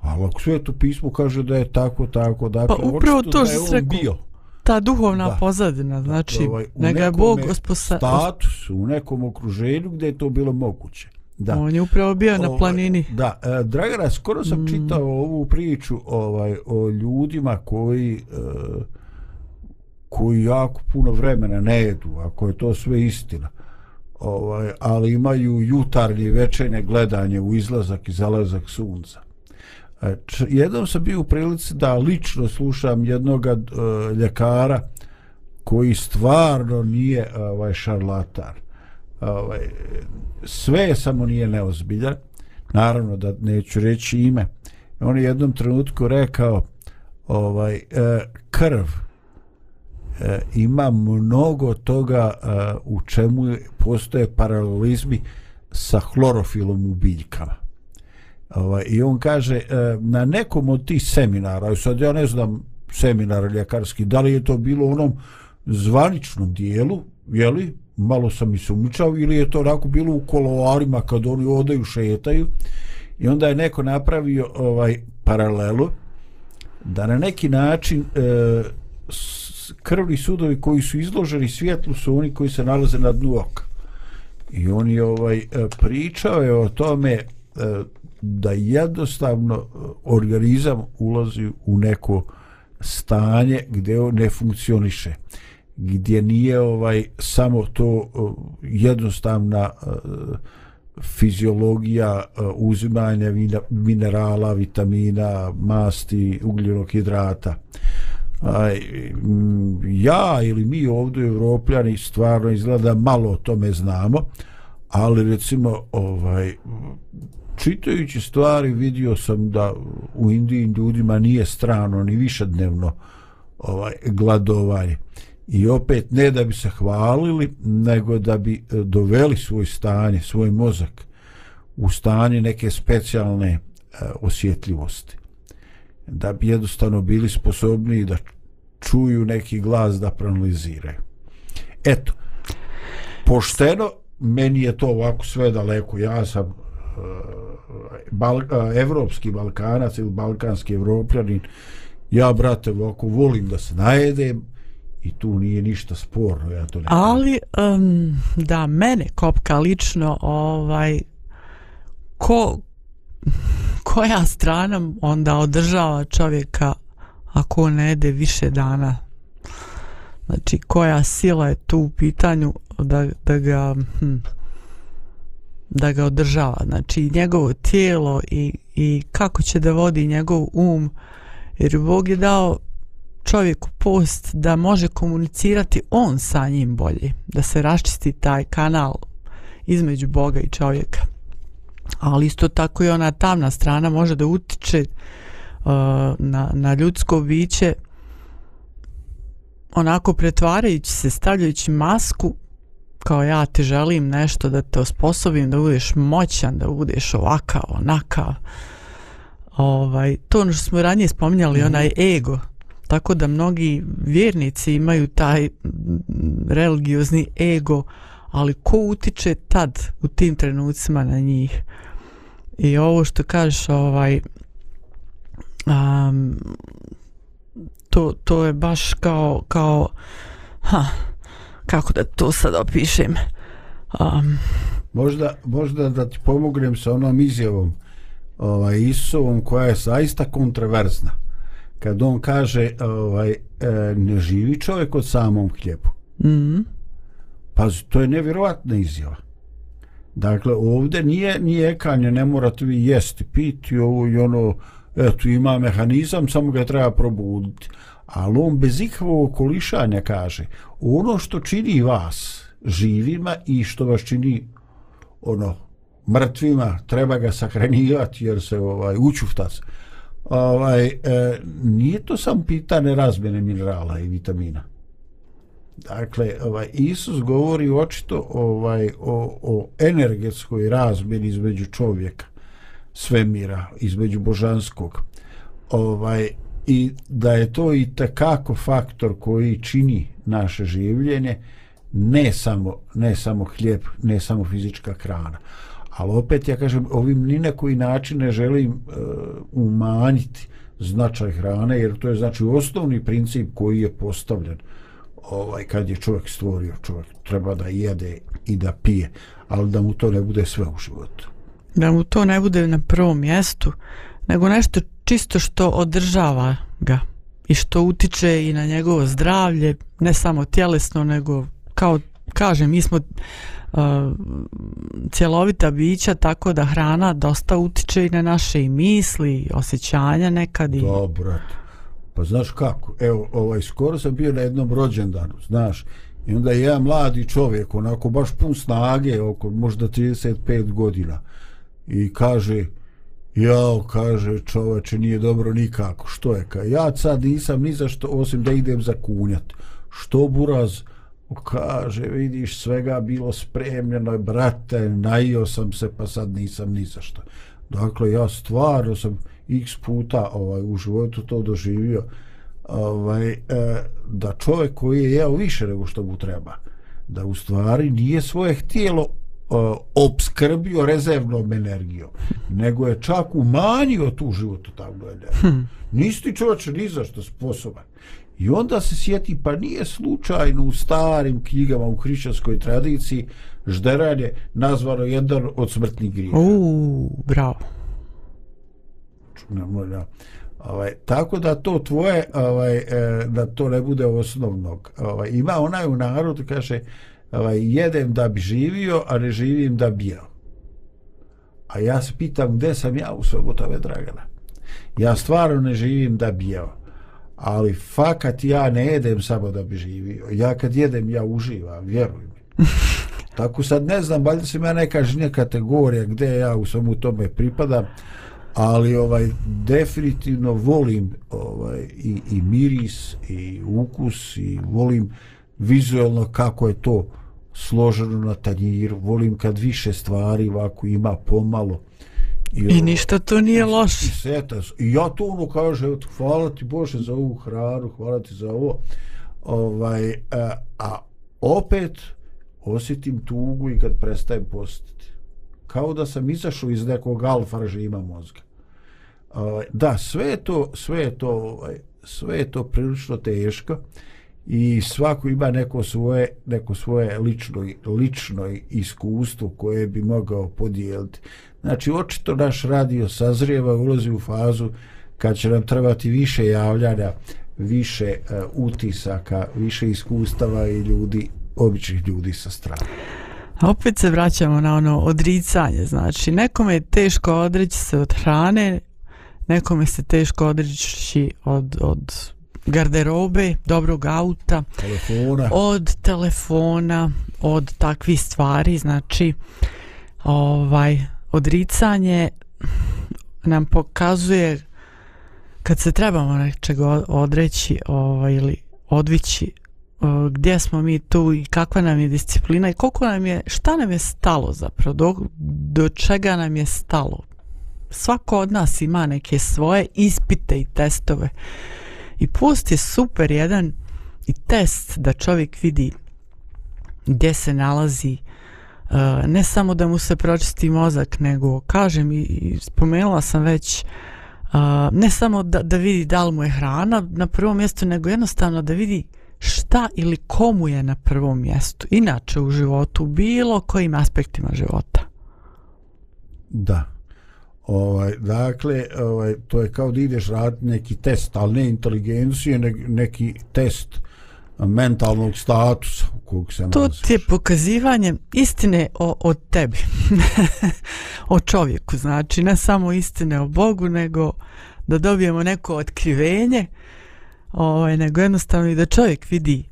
[SPEAKER 1] Ali ako sve to pismo kaže da je tako, tako, dakle,
[SPEAKER 2] pa upravo to što se bio. Ta duhovna da. pozadina, znači, ovaj, nega je Bog osposa...
[SPEAKER 1] status, u nekom okruženju gdje je to bilo moguće.
[SPEAKER 2] Da. On je upravo bio ovaj, na planini.
[SPEAKER 1] Da, e, Dragana, skoro sam mm. čitao ovu priču ovaj o ljudima koji e, koji jako puno vremena ne jedu, ako je to sve istina. Ovaj, ali imaju jutarnje i večernje gledanje u izlazak i zalazak sunca. E, č, jednom sam bio u prilici da lično slušam jednog e, ljekara koji stvarno nije ovaj šarlatan ovaj, sve je samo nije neozbiljan. Naravno da neću reći ime. On je jednom trenutku rekao ovaj e, krv e, ima mnogo toga e, u čemu postoje paralelizmi sa hlorofilom u biljkama. Ovaj, i on kaže e, na nekom od tih seminara sad ja ne znam seminar ljekarski da li je to bilo u onom zvaničnom dijelu jeli, malo sam i sumničao ili je to onako bilo u koloarima kad oni odaju šetaju. I onda je neko napravio ovaj paralelu da na neki način e, krvni sudovi koji su izloženi svjetlu su oni koji se nalaze na dnu oka. I on je ovaj, e, pričao je o tome e, da jednostavno e, organizam ulazi u neko stanje gdje on ne funkcioniše gdje nije ovaj samo to eh, jednostavna eh, fiziologija eh, uzimanja minerala, vitamina, masti, ugljenog hidrata. Aj, mm, ja ili mi ovdje evropljani stvarno izgleda malo o tome znamo, ali recimo ovaj čitajući stvari vidio sam da u Indiji ljudima nije strano ni višednevno ovaj gladovanje i opet ne da bi se hvalili nego da bi e, doveli svoj stanje svoj mozak u stanje neke specijalne e, osjetljivosti. Da bi jednostavno bili sposobni da čuju neki glas da proanaliziraju. Eto pošteno meni je to ovako sve daleko. Ja sam e, bal, e, evropski balkanac ili balkanski evropljanin. Ja brate ovako volim da se najedem i tu nije ništa sporno ja to ne
[SPEAKER 2] Ali um, da mene kopka lično ovaj ko koja strana onda održava čovjeka ako on ne jede više dana? Znači koja sila je tu u pitanju da, da ga hm, da ga održava? Znači njegovo tijelo i, i kako će da vodi njegov um? Jer Bog je dao čovjeku post da može komunicirati on sa njim bolje, da se raščisti taj kanal između Boga i čovjeka. Ali isto tako i ona tamna strana može da utiče uh, na, na ljudsko biće onako pretvarajući se, stavljajući masku kao ja ti želim nešto da te osposobim da budeš moćan, da budeš ovakav, onakav. Ovaj, to ono što smo ranije spominjali, mm onaj ego, tako da mnogi vjernici imaju taj religiozni ego ali ko utiče tad u tim trenucima na njih? I ovo što kažeš ovaj um, to, to je baš kao kao ha, kako da to sad opišem? Um,
[SPEAKER 1] možda, možda da ti pomognem sa onom izjavom ovaj, Isusovom koja je zaista kontroverzna kad on kaže ovaj, e, ne živi čovjek od samom hljebu.
[SPEAKER 2] mm -hmm.
[SPEAKER 1] Pa to je nevjerovatna izjava. Dakle, ovdje nije, nije ekanje, ne morate vi jesti, piti ovo i ono, eto, ima mehanizam, samo ga treba probuditi. Ali on bez ikakvog okolišanja kaže, ono što čini vas živima i što vas čini ono mrtvima, treba ga sahranjivati jer se ovaj, učufta se ovaj, e, nije to samo pitanje razmjene minerala i vitamina. Dakle, ovaj, Isus govori očito ovaj, o, o energetskoj razmjeni između čovjeka, svemira, između božanskog. Ovaj, I da je to i takako faktor koji čini naše življenje, ne samo, ne samo hljeb, ne samo fizička hrana ali opet ja kažem ovim ni na koji način ne želim uh, umanjiti značaj hrane jer to je znači osnovni princip koji je postavljen ovaj kad je čovjek stvorio čovjek treba da jede i da pije ali da mu to ne bude sve u životu.
[SPEAKER 2] Da mu to ne bude na prvom mjestu nego nešto čisto što održava ga i što utiče i na njegovo zdravlje ne samo tjelesno nego kao kažem mi smo uh, cjelovita bića tako da hrana dosta utiče i na naše i misli i osjećanja nekad i...
[SPEAKER 1] Dobro, pa znaš kako evo ovaj skoro sam bio na jednom rođendanu znaš i onda je jedan mladi čovjek onako baš pun snage oko možda 35 godina i kaže jao kaže čoveče nije dobro nikako. Što je ka ja sad nisam ni za što osim da idem za kunjat. Što buraz kaže, vidiš, svega bilo spremljeno, brate, najio sam se, pa sad nisam ni za što. Dakle, ja stvarno sam x puta ovaj, u životu to doživio, ovaj, e, da čovjek koji je jeo više nego što mu treba, da u stvari nije svoje htjelo uh, obskrbio rezervnom energijom, nego je čak umanjio tu životu tamnu energiju. Hmm. Nisi ti čovječe ni za što sposoban. I onda se sjeti, pa nije slučajno u starim knjigama u hrišćanskoj tradiciji žderanje nazvano jedan od smrtnih grija.
[SPEAKER 2] Uuu, bravo.
[SPEAKER 1] Čunamo, da. Ovaj, tako da to tvoje, ovaj, e, da to ne bude osnovnog. Ovaj, ima onaj u narodu, kaže, ovaj, jedem da bi živio, a ne živim da bi jeo. a ja se pitam gde sam ja u svemu tome Dragana ja stvarno ne živim da bi jeo ali fakat ja ne jedem samo da bi živio. Ja kad jedem ja uživam vjeruj mi. *laughs* Tako sad ne znam valjda sam ja neka žnja kategorija gde ja u svemu tome pripadam ali ovaj definitivno volim ovaj i, i miris i ukus i volim vizualno kako je to složeno na tanjiru. Volim kad više stvari ovako ima pomalo
[SPEAKER 2] I, I ništa to nije loše.
[SPEAKER 1] I, seta, I ja to ono kaže, hvala ti Bože za ovu hranu, hvala ti za ovo. Ovaj, a, a opet osjetim tugu i kad prestajem postiti. Kao da sam izašao iz nekog alfa režima mozga. Ovaj, da, sve je to, sve je to, ovaj, sve je to prilično teško i svako ima neko svoje neko svoje lično lično iskustvo koje bi mogao podijeliti. Znači očito naš radio sazrijeva ulazi u fazu kad će nam trebati više javljanja, više uh, utisaka, više iskustava i ljudi, običnih ljudi sa strane.
[SPEAKER 2] A opet se vraćamo na ono odricanje, znači nekome je teško odreći se od hrane, nekome se teško odreći od, od garderobe, dobrog auta,
[SPEAKER 1] telefona.
[SPEAKER 2] od telefona, od takvih stvari, znači ovaj odricanje nam pokazuje kad se trebamo nečega odreći ovaj, ili odvići gdje smo mi tu i kakva nam je disciplina i koliko nam je, šta nam je stalo zapravo, do, do čega nam je stalo. Svako od nas ima neke svoje ispite i testove. I post je super jedan i test da čovjek vidi gdje se nalazi uh, Eh, ne samo da mu se pročisti mozak nego kažem i, i spomenula sam već uh, ne samo da, da vidi da li mu je hrana na prvom mjestu nego jednostavno da vidi šta ili komu je na prvom mjestu. Inače u životu bilo kojim aspektima života.
[SPEAKER 1] Da. Ovaj, dakle, ovaj, to je kao da ideš raditi neki test, ali ne inteligencije, ne, neki test mentalnog statusa kog se
[SPEAKER 2] To ti je pokazivanje istine o, o tebi, *laughs* o čovjeku, znači ne samo istine o Bogu, nego da dobijemo neko otkrivenje, ovaj, nego jednostavno i da čovjek vidi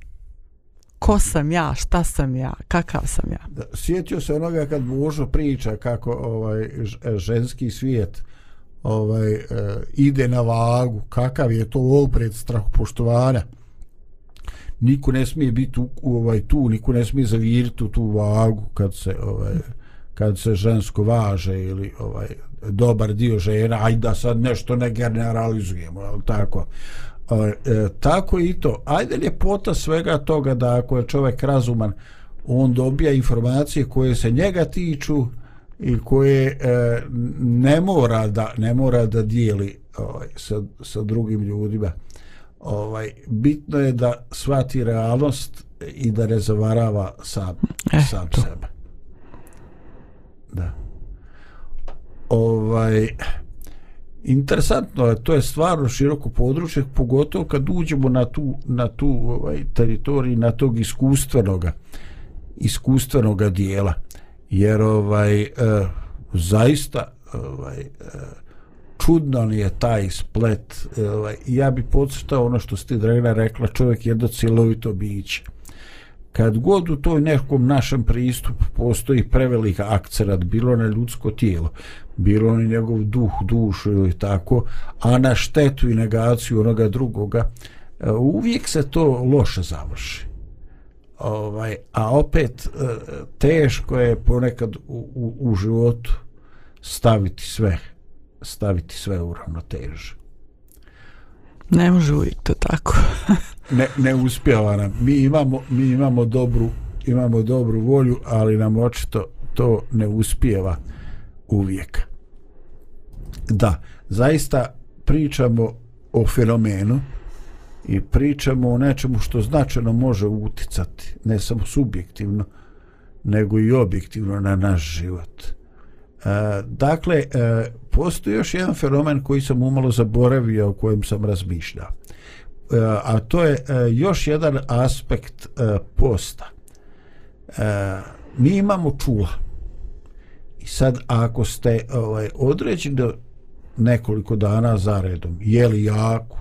[SPEAKER 2] ko sam ja, šta sam ja, kakav sam ja.
[SPEAKER 1] Da, sjetio se onoga kad Božo priča kako ovaj ženski svijet ovaj e, ide na vagu, kakav je to opred strahopoštovanja. Niko ne smije biti u, ovaj tu, niko ne smije zaviriti u tu vagu kad se ovaj kad se žensko važe ili ovaj dobar dio žena, ajde da sad nešto ne generalizujemo, al tako e, tako i to. Ajde ljepota svega toga da ako je čovjek razuman, on dobija informacije koje se njega tiču i koje e, ne mora da ne mora da dijeli ovaj sa, sa drugim ljudima. Ovaj bitno je da shvati realnost i da ne zavarava sam, eh, sam sebe. Da. Ovaj interesantno je, to je stvarno široko područje, pogotovo kad uđemo na tu, na tu ovaj, teritoriju, na tog iskustvenoga, iskustvenoga dijela. Jer ovaj, e, zaista ovaj, e, čudno je taj splet. Ovaj, ja bi podsjetao ono što ste Dragana rekla, čovjek je jedno cilovito biće. Kad god u toj nekom našem pristupu postoji prevelika akcerat, bilo na ljudsko tijelo, bilo na njegov duh, dušu ili tako, a na štetu i negaciju onoga drugoga, eh, uvijek se to loše završi. Ovaj, a opet eh, teško je ponekad u, u, u životu staviti sve staviti sve u ravnotežu.
[SPEAKER 2] Ne može uvijek to tako. *laughs*
[SPEAKER 1] ne, ne uspjeva nam. Mi imamo, mi imamo dobru imamo dobru volju, ali nam očito to ne uspjeva uvijek. Da, zaista pričamo o fenomenu i pričamo o nečemu što značajno može uticati, ne samo subjektivno, nego i objektivno na naš život. E, dakle, e, postoji još jedan fenomen koji sam umalo zaboravio, o kojem sam razmišljao. E, a to je e, još jedan aspekt e, posta. E, mi imamo čula I sad ako ste ovaj određeni do nekoliko dana za redom jeli jaku,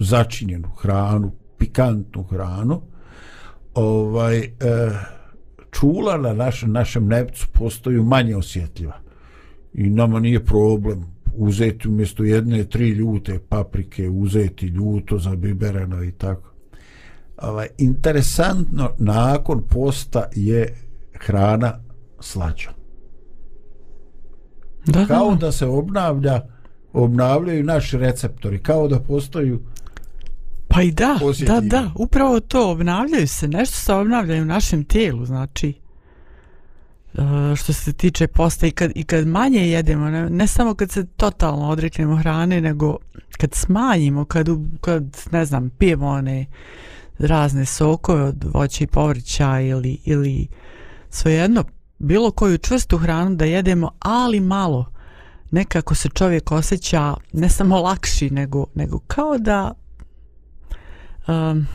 [SPEAKER 1] začinjenu hranu, pikantnu hranu, ovaj čula na našem, našem nepcu postaju manje osjetljiva. I nama nije problem uzeti umjesto jedne tri ljute paprike, uzeti ljuto za bibereno i tako. Ovaj, interesantno, nakon posta je hrana slađa.
[SPEAKER 2] Da,
[SPEAKER 1] Kao
[SPEAKER 2] da.
[SPEAKER 1] da se obnavlja obnavljaju naši receptori, kao da postaju
[SPEAKER 2] Pa i da, da, da, upravo to, obnavljaju se, nešto se obnavlja i u našem tijelu, znači, Eh, što se tiče posta i kad, i kad manje jedemo, ne, ne samo kad se totalno odreknemo hrane, nego kad smanjimo, kad, kad ne znam, pijemo one razne sokove od voća i povrća ili, ili svejedno, bilo koju čvrstu hranu da jedemo, ali malo, nekako se čovjek osjeća ne samo lakši, nego, nego kao da um,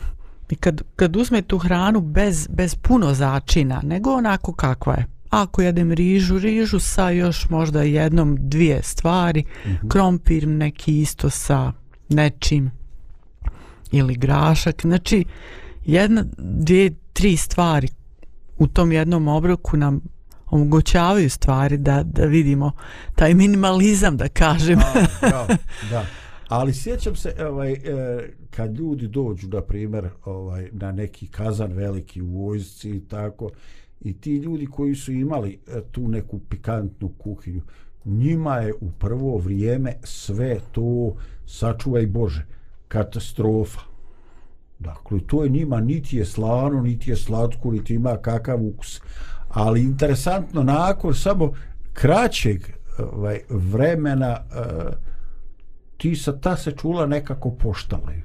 [SPEAKER 2] i kad, kad uzme tu hranu bez, bez puno začina, nego onako kakva je. Ako jedem rižu, rižu sa još možda jednom dvije stvari, mm -hmm. krompir neki isto sa nečim ili grašak, znači jedna, dvije, tri stvari u tom jednom obroku nam omogućavaju stvari da, da vidimo taj minimalizam da kažem.
[SPEAKER 1] A, *laughs* da, da. Ali sjećam se ovaj, e, kad ljudi dođu, na primjer, ovaj, na neki kazan veliki u vojsci i tako, i ti ljudi koji su imali e, tu neku pikantnu kuhinju, njima je u prvo vrijeme sve to, sačuvaj Bože, katastrofa. Dakle, to je njima niti je slano, niti je slatko, niti ima kakav ukus. Ali interesantno, nakon samo kraćeg ovaj, vremena uh, ti sa ta se čula nekako poštalaju.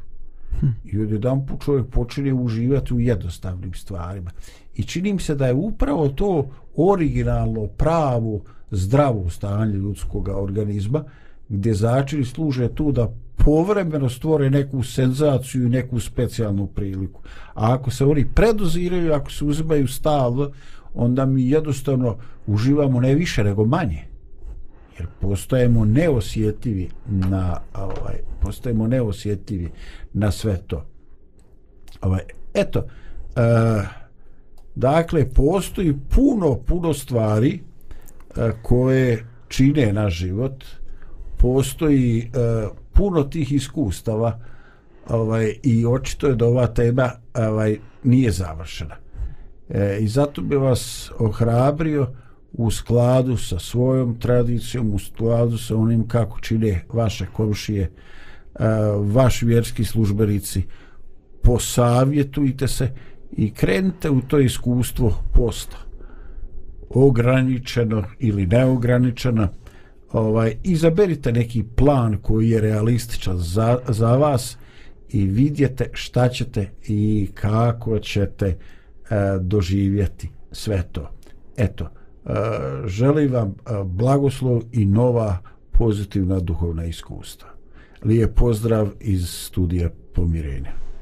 [SPEAKER 1] Hm. I od jedan put čovjek počinje uživati u jednostavnim stvarima. I čini mi se da je upravo to originalno, pravo, zdravo stanje ljudskog organizma, gdje začini služe tu da povremeno stvore neku senzaciju i neku specijalnu priliku. A ako se oni predoziraju, ako se uzimaju stalno, onda mi jednostavno uživamo ne više nego manje. Jer postajemo neosjetljivi na ovaj postajemo neosjetljivi na sve to. Ovaj eto e, dakle postoji puno puno stvari e, koje čine naš život. Postoji e, puno tih iskustava ovaj i očito je da ova tema ovaj nije završena. E, I zato bi vas ohrabrio u skladu sa svojom tradicijom, u skladu sa onim kako čine vaše komšije, vaš vaši vjerski službenici, posavjetujte se i krenite u to iskustvo posta. Ograničeno ili neograničeno, ovaj, izaberite neki plan koji je realističan za, za vas i vidjete šta ćete i kako ćete e, doživjeti sve to. Eto, e, želim vam e, blagoslov i nova pozitivna duhovna iskustva. Lijep pozdrav iz studija Pomirenja.